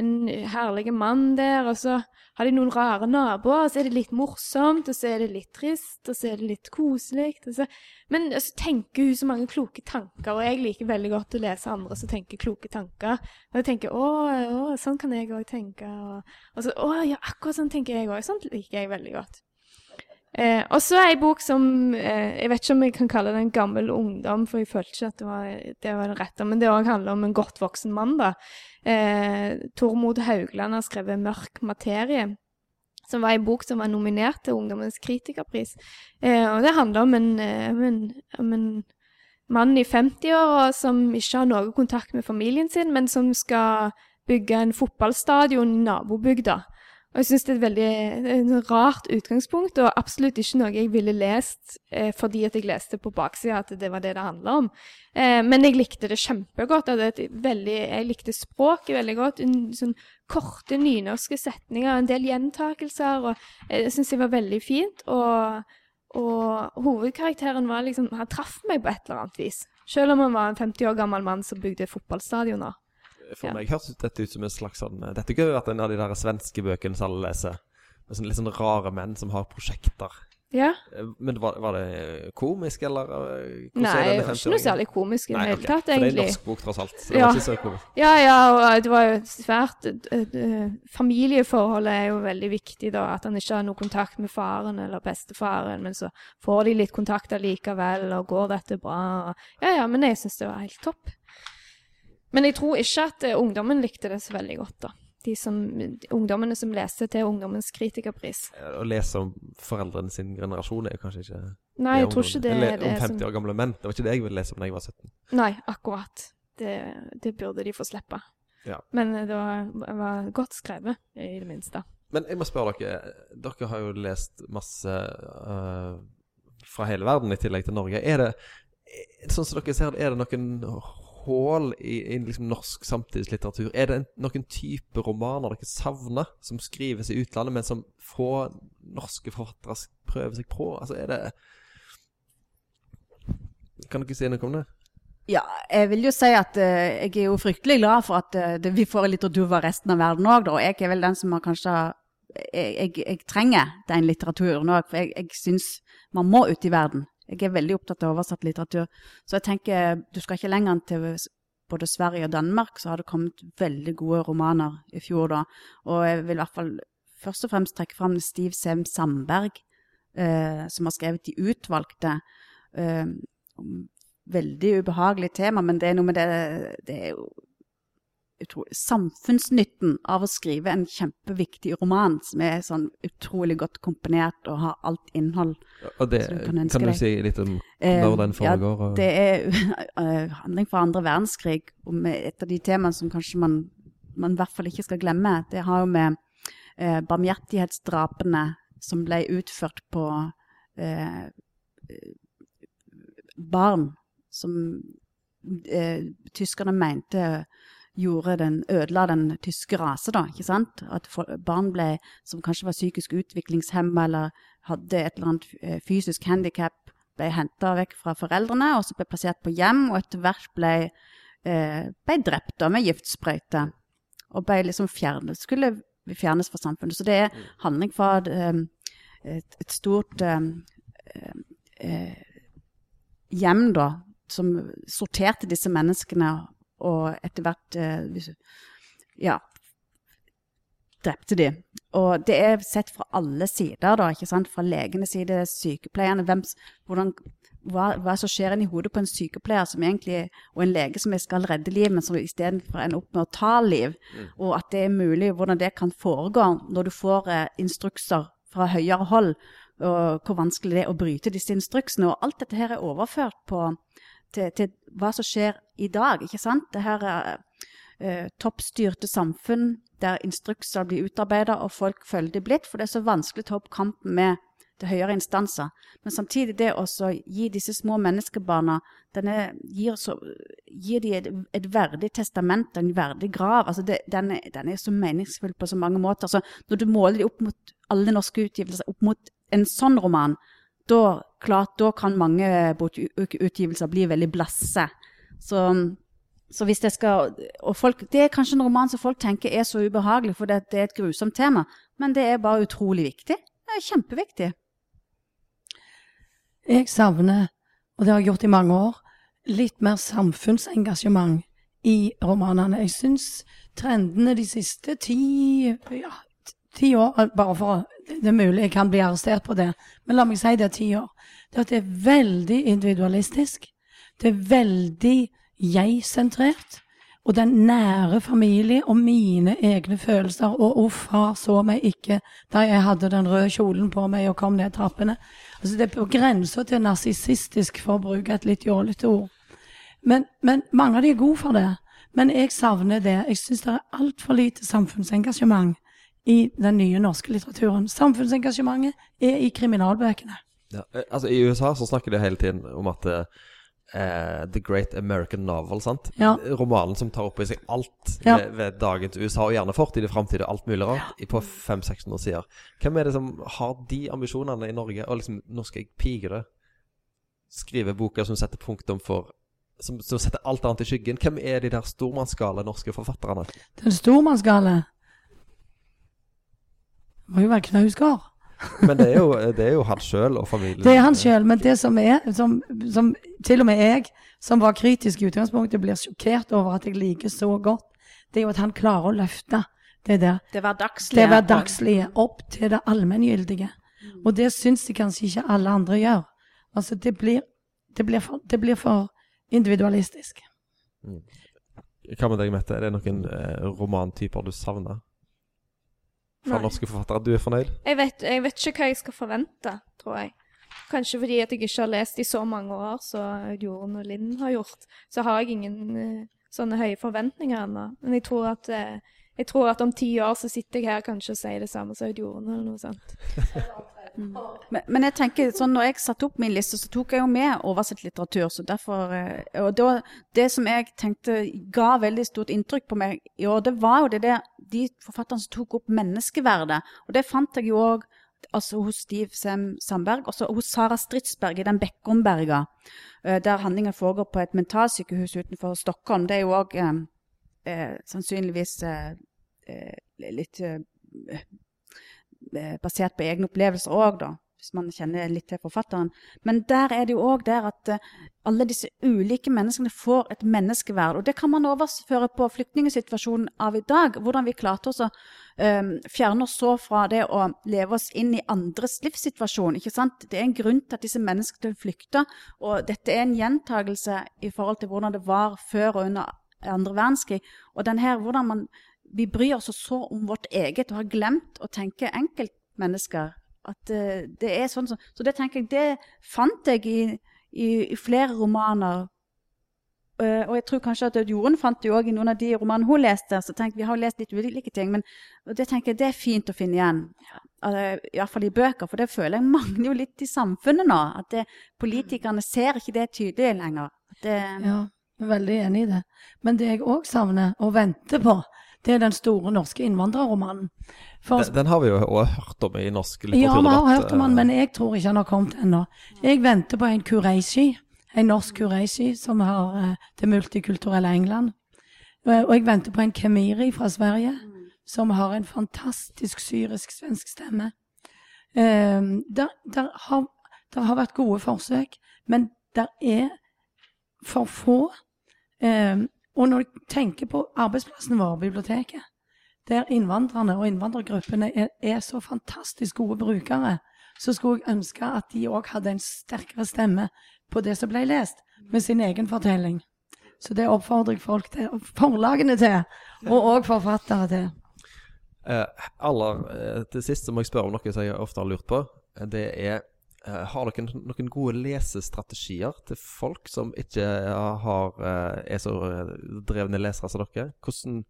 en herlig mann der, og så har de noen rare naboer, og så er det litt morsomt, og så er det litt trist, og så er det litt koselig. Så, men så tenker hun så mange kloke tanker, og jeg liker veldig godt å lese andre som tenker kloke tanker. Og jeg tenker å, å sånn kan jeg òg tenke. Og, og så å ja, akkurat sånn tenker jeg òg. Sånt liker jeg veldig godt. Eh, og så ei bok som eh, Jeg vet ikke om jeg kan kalle det en gammel ungdom, for jeg følte ikke at det var det, var det rette. Men det òg handler om en godt voksen mann, da. Eh, Tormod Haugland har skrevet 'Mørk materie', som var en bok som var nominert til Ungdommens kritikerpris. Eh, og det handler om en, eh, om en, om en mann i 50-åra som ikke har noe kontakt med familien sin, men som skal bygge en fotballstadion i nabobygda. Og jeg syns det er et veldig er rart utgangspunkt, og absolutt ikke noe jeg ville lest eh, fordi at jeg leste på baksida at det var det det handla om. Eh, men jeg likte det kjempegodt. veldig, jeg likte språket veldig godt. En, sånn korte nynorske setninger, en del gjentakelser. og eh, Jeg syns det var veldig fint. Og, og hovedkarakteren var liksom Han traff meg på et eller annet vis. Selv om han var en 50 år gammel mann som bygde fotballstadioner. For Ja. meg høres dette ut som en slags sånn Dette kunne vært en av de der svenske bøkene som alle leser. sånne litt sånne rare menn som har prosjekter. Ja. Eh, Men var, var det komisk, eller eh, Nei, det var ikke noe særlig komisk i det hele tatt, For det er en norsk bok, tross alt. Så det Ja. var ikke så komisk. Ja, ja, og det var jo svært eh, eh, Familieforholdet er jo veldig viktig, da. At han ikke har noe kontakt med faren eller bestefaren, men så får de litt kontakt allikevel, og går dette bra? Og, ja, ja, men jeg syns det var helt topp. Men jeg tror ikke at eh, ungdommen likte det så veldig godt, da. De som, ungdommene som leste til Ungdommens kritikerpris. Eh, Å lese om foreldrene sin generasjon er jo kanskje ikke Nei, jeg tror ikke det er det om 50 som år gamle menn. Det var ikke det jeg ville lese om da jeg var 17. Nei, akkurat. Det, det burde de få slippe. Ja. Men eh, det var, var godt skrevet, i det minste. Men jeg må spørre dere. Dere har jo lest masse uh, fra hele verden i tillegg til Norge. Er det, sånn som dere ser er det noen hull i, i liksom norsk samtidslitteratur? Er det en, noen type romaner dere savner, som skrives i utlandet, men som få norske forfattere prøver seg på? Altså, er det Kan dere si noe om det? Ja, jeg vil jo si at uh, jeg er jo fryktelig glad for at uh, det, vi får litt litteratur fra resten av verden òg, da. Og jeg er vel den som har kanskje Jeg, jeg, jeg trenger den litteraturen òg, for jeg, jeg syns man må ut i verden. Jeg er veldig opptatt av oversatt litteratur. Så jeg tenker du skal ikke lenger enn til både Sverige og Danmark, så har det kommet veldig gode romaner i fjor, da. Og jeg vil i hvert fall først og fremst trekke fram Stiv Sem Sandberg, eh, som har skrevet De utvalgte. Eh, veldig ubehagelig tema, men det er noe med det Det er jo utrolig Samfunnsnytten av å skrive en kjempeviktig roman som er sånn utrolig godt komponert og har alt innhold. Og det, du kan kan, du si litt om Eh, når den foregår? Ja, Det er eh, handling fra andre verdenskrig, og med et av de temaene som kanskje man, man i hvert fall ikke skal glemme. Det har jo med eh, barmhjertighetsdrapene som ble utført på eh, barn som eh, tyskerne mente gjorde den, ødela den tyske rase, da, ikke sant? At barn ble, som kanskje var psykisk utviklingshemma eller hadde et eller annet eh, fysisk handikap, ble henta vekk fra foreldrene og så ble plassert på hjem, og etter hvert ble, eh, ble drept da, med giftsprøyte. Og ble liksom fjernet, skulle fjernes fra samfunnet. Så det er handling fra eh, et, et stort eh, eh, hjem, da, som sorterte disse menneskene, og etter hvert eh, ja, drepte de. Og det er sett fra alle sider, da, ikke sant? Fra legenes side, sykepleierne, hvem, hvordan, hva, hva som skjer inni hodet på en sykepleier som egentlig, og en lege som skal redde liv, men som istedenfor ender opp med å ta liv, og at det er mulig, hvordan det kan foregå når du får eh, instrukser fra høyere hold, og hvor vanskelig det er å bryte disse instruksene. Og alt dette her er overført på, til, til hva som skjer i dag, ikke sant? Det her er eh, toppstyrte samfunn der instrukser blir utarbeidet og folk følger det blitt, for det er så vanskelig å ta opp kampen med til høyere instanser. Men samtidig det å gi disse små menneskebarna denne, gir, så, gir de et, et verdig testament, en verdig grav. Altså det, den, er, den er så meningsfull på så mange måter. Så når du måler de opp mot alle norske utgivelser, opp mot en sånn roman, da, klart, da kan mange bokutgivelser bli veldig blasse. Så, så hvis det skal Og folk, det er kanskje en roman som folk tenker er så ubehagelig, for det, det er et grusomt tema, men det er bare utrolig viktig. Det er kjempeviktig. Jeg savner, og det har jeg gjort i mange år, litt mer samfunnsengasjement i romanene. Jeg syns trendene de siste ti, ja, ti år Bare for Det er mulig jeg kan bli arrestert på det, men la meg si det er ti år. Det er at det er veldig individualistisk. Det er veldig jeg-sentrert. Og den nære familie og mine egne følelser. Og å, far så meg ikke da jeg hadde den røde kjolen på meg og kom ned trappene. Altså Det er på grensa til narsissistisk, for å bruke et litt jålete ord. Men, men mange av de er gode for det. Men jeg savner det. Jeg syns det er altfor lite samfunnsengasjement i den nye norske litteraturen. Samfunnsengasjementet er i kriminalbøkene. Ja, eh, altså I USA så snakker de hele tiden om at uh, The Great American Novel, sant? Ja. Romanen som tar opp i seg alt Ja. ved, ved dagens USA, og gjerne fortid og framtid og alt mulig rart, på 500-600 sider. Hvem er det som har de ambisjonene i Norge? Og liksom, nå skal jeg det. Skrive boker som setter punktum for som, som setter alt annet i skyggen. Hvem er de der stormannsgale norske forfatterne? Den stormannsgale må jo være Knausgård. Men det er jo, det er jo han sjøl og familien. Det er han sjøl, men det som er, som, som til og med jeg, som var kritisk i utgangspunktet, blir sjokkert over at jeg liker så godt, det er jo at han klarer å løfte det der. Det hverdagslige. Det hverdagslige opp til det allmenngyldige. Og det syns de kanskje ikke alle andre gjør. Altså, det blir, det blir, for, det blir for individualistisk. Hva med deg, Mette? Er det noen eh, romantyper du savner? Fra Nei. norske forfattere? Du er fornøyd? Jeg vet, jeg vet ikke hva jeg skal forvente, tror jeg. Kanskje fordi at jeg ikke har lest i så mange år som Jorunn og Linn har gjort, så har jeg ingen uh, sånne høye forventninger ennå. Men jeg tror at uh, jeg tror at om ti år så sitter jeg her kanskje og sier det samme som Jorunn, eller noe sånt. Men, men jeg tenker, sånn når jeg satte opp min liste, så tok jeg jo med oversett litteratur. så derfor, eh, og da, Det som jeg tenkte ga veldig stort inntrykk på meg i år, det var jo det der, de forfatterne som tok opp menneskeverdet. Og det fant jeg jo òg altså hos Steve Sem Sandberg, og så hos Sara Stridsberg i den Bekkomberga, eh, der handlingen foregår på et mentalsykehus utenfor Stockholm. Det er jo òg eh, eh, sannsynligvis eh, litt eh, basert på egne opplevelser òg, da. Hvis man kjenner litt til forfatteren. Men der er det jo òg der at eh, alle disse ulike menneskene får et menneskeverd. Og det kan man overføre på flyktningsituasjonen av i dag. Hvordan vi klarte oss å um, fjerne oss så fra det å leve oss inn i andres livssituasjon. ikke sant? Det er en grunn til at disse menneskene flykter. Og dette er en gjentagelse i forhold til hvordan det var før og under andre verdenskrig. Og den her, hvordan man vi bryr oss så om vårt eget og har glemt å tenke enkeltmennesker. At eh, det er sånn som, Så det tenker jeg, det fant jeg i, i, i flere romaner. Eh, og jeg tror kanskje at Jorunn fant det òg i noen av de romanene hun leste. så tenk, Vi har lest litt ulike ting, men det tenker jeg det er fint å finne igjen. Uh, Iallfall i bøker, for det føler jeg mangler jo litt i samfunnet nå. At det, politikerne ser ikke det tydelig lenger. At det, Ja, jeg er veldig enig i det. Men det jeg òg savner og venter på, det er den store norske innvandrerromanen. For Den, den har vi jo også hørt om i norsk litteraturdebatt. Ja, vi har hørt om han, eh, men jeg tror ikke han har kommet ennå. Jeg venter på en Kureishi, en norsk Kureishi som har eh, det multikulturelle England. Eh, Og jeg venter på en Kemiri fra Sverige, som har en fantastisk syrisk-svensk stemme. Eh, der, der, har, der har vært gode forsøk, men der er for få. Og når du tenker på arbeidsplassen vår, biblioteket, der innvandrerne og innvandrergruppene er, er så fantastisk gode brukere, så skulle jeg ønske at de òg hadde en sterkere stemme på det som ble lest, med sin egen fortelling. Så det oppfordrer jeg folk til, forlagene til, og òg forfattere til. Eh, aller eh, til sist så må jeg spørre om noe som jeg ofte har lurt på. Eh, Det er eh, Har dere noen gode lesestrategier til folk som ikke eh, har, eh, er så drevne lesere som dere? Hvordan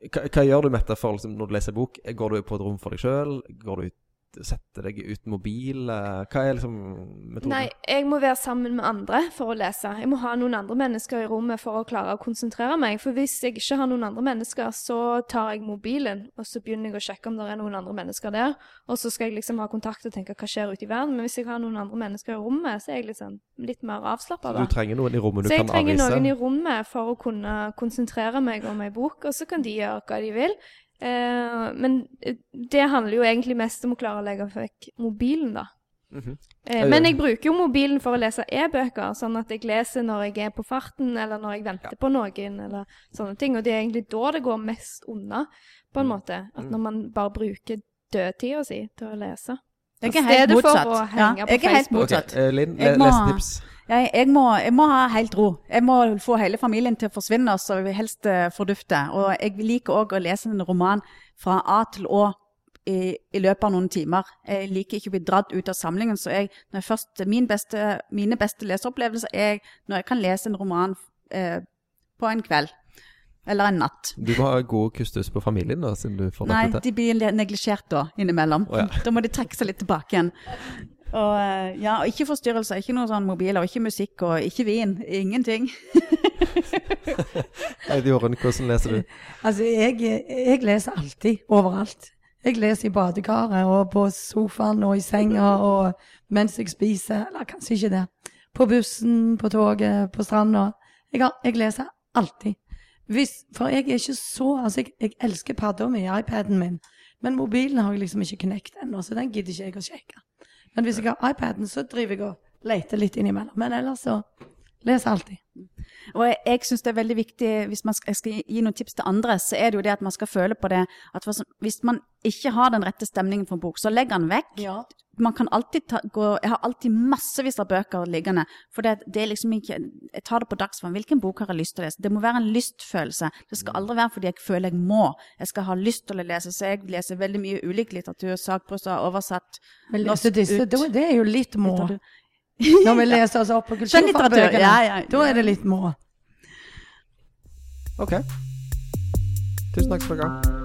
hva, hva gjør du, Mette, for liksom, når du leser bok? Går du på et rom for deg sjøl? Går du ut Setter deg uten mobil? Eh, Hva er liksom metoden? Nei, jeg må være sammen med andre for å lese. Jeg må ha noen andre mennesker i rommet for å klare å konsentrere meg. For hvis jeg ikke har noen andre mennesker, så tar jeg mobilen, og så begynner jeg å sjekke om det er noen andre mennesker der. Og så skal jeg liksom ha kontakt og tenke hva skjer ute i verden. Men hvis jeg har noen andre mennesker i rommet, så er jeg liksom litt mer avslappa Så du trenger noen i rommet du Så jeg trenger avvise? noen i rommet for å kunne konsentrere meg om ei bok, og så kan de gjøre hva de vil. Eh, men eh, det handler jo egentlig mest om å klare å legge vekk mobilen, da. Mhm. Eh, men jeg bruker jo mobilen for å lese e-bøker, sånn at jeg leser når jeg er på farten, eller når jeg venter på noen, eller sånne ting. Og det er egentlig da det går mest unna, på en Mm. måte. At når man bare bruker dødtida si til å lese. Jeg er helt motsatt. Ja, jeg er helt motsatt. Ok, eh, Linn, les tips. Jeg, jeg, må, jeg må ha helt ro. Jeg må få hele familien til å forsvinne, så vi helst eh, fordufte. Og jeg liker òg å lese en roman fra A til Å i, i løpet av noen timer. Jeg liker ikke å bli dratt ut av samlingen, så jeg, når jeg først, min beste, mine beste leseopplevelser er når jeg kan lese en roman eh, på en kveld. Eller en natt. Du må ha god kustus på familien, da, siden du får Nei, dette til. de blir neglisjert da, innimellom. Oh, ja. Da må de trekke seg litt tilbake igjen. Og, eh, ja, og ikke forstyrrelser, ikke noen sånn mobiler, ikke musikk, og ikke vin. Ingenting. Heidi Jorunn, hvordan leser du? Altså, jeg, jeg leser alltid, overalt. Jeg leser i badekaret og på sofaen og i senga og mens jeg spiser, eller kanskje ikke det. På bussen, på toget, på stranda. Jeg, jeg leser alltid. Hvis, for jeg er ikke så Altså, jeg, jeg elsker padda mi, iPaden min. Men mobilen har jeg liksom ikke knekt ennå, så den gidder ikke jeg å sjekke. Men hvis jeg har iPaden, så driver jeg og leter litt innimellom. Men ellers så leser jeg alltid. Og jeg, jeg syns det er veldig viktig, hvis man skal, jeg skal gi noen tips til andre, så er det jo det at man skal føle på det at hvis man ikke har den rette stemningen for en bok, så legg den vekk. Ja. Man kan alltid ta, gå Jeg har alltid massevis av bøker liggende. For det, det er liksom ikke Jeg tar det på dagsform. Hvilken bok har jeg lyst til å lese? Det må være en lystfølelse. Det skal aldri være fordi jeg føler jeg må. Jeg skal ha lyst til å lese. Så jeg leser veldig mye ulik litteratur. Sakprosa, oversatt. Men norsk lese ut. det er jo litt må. Litteratur. Når vi leser oss opp på kulturfagbøkene, Ja, ja. da er det litt må. Ok. Tusen takk for gang.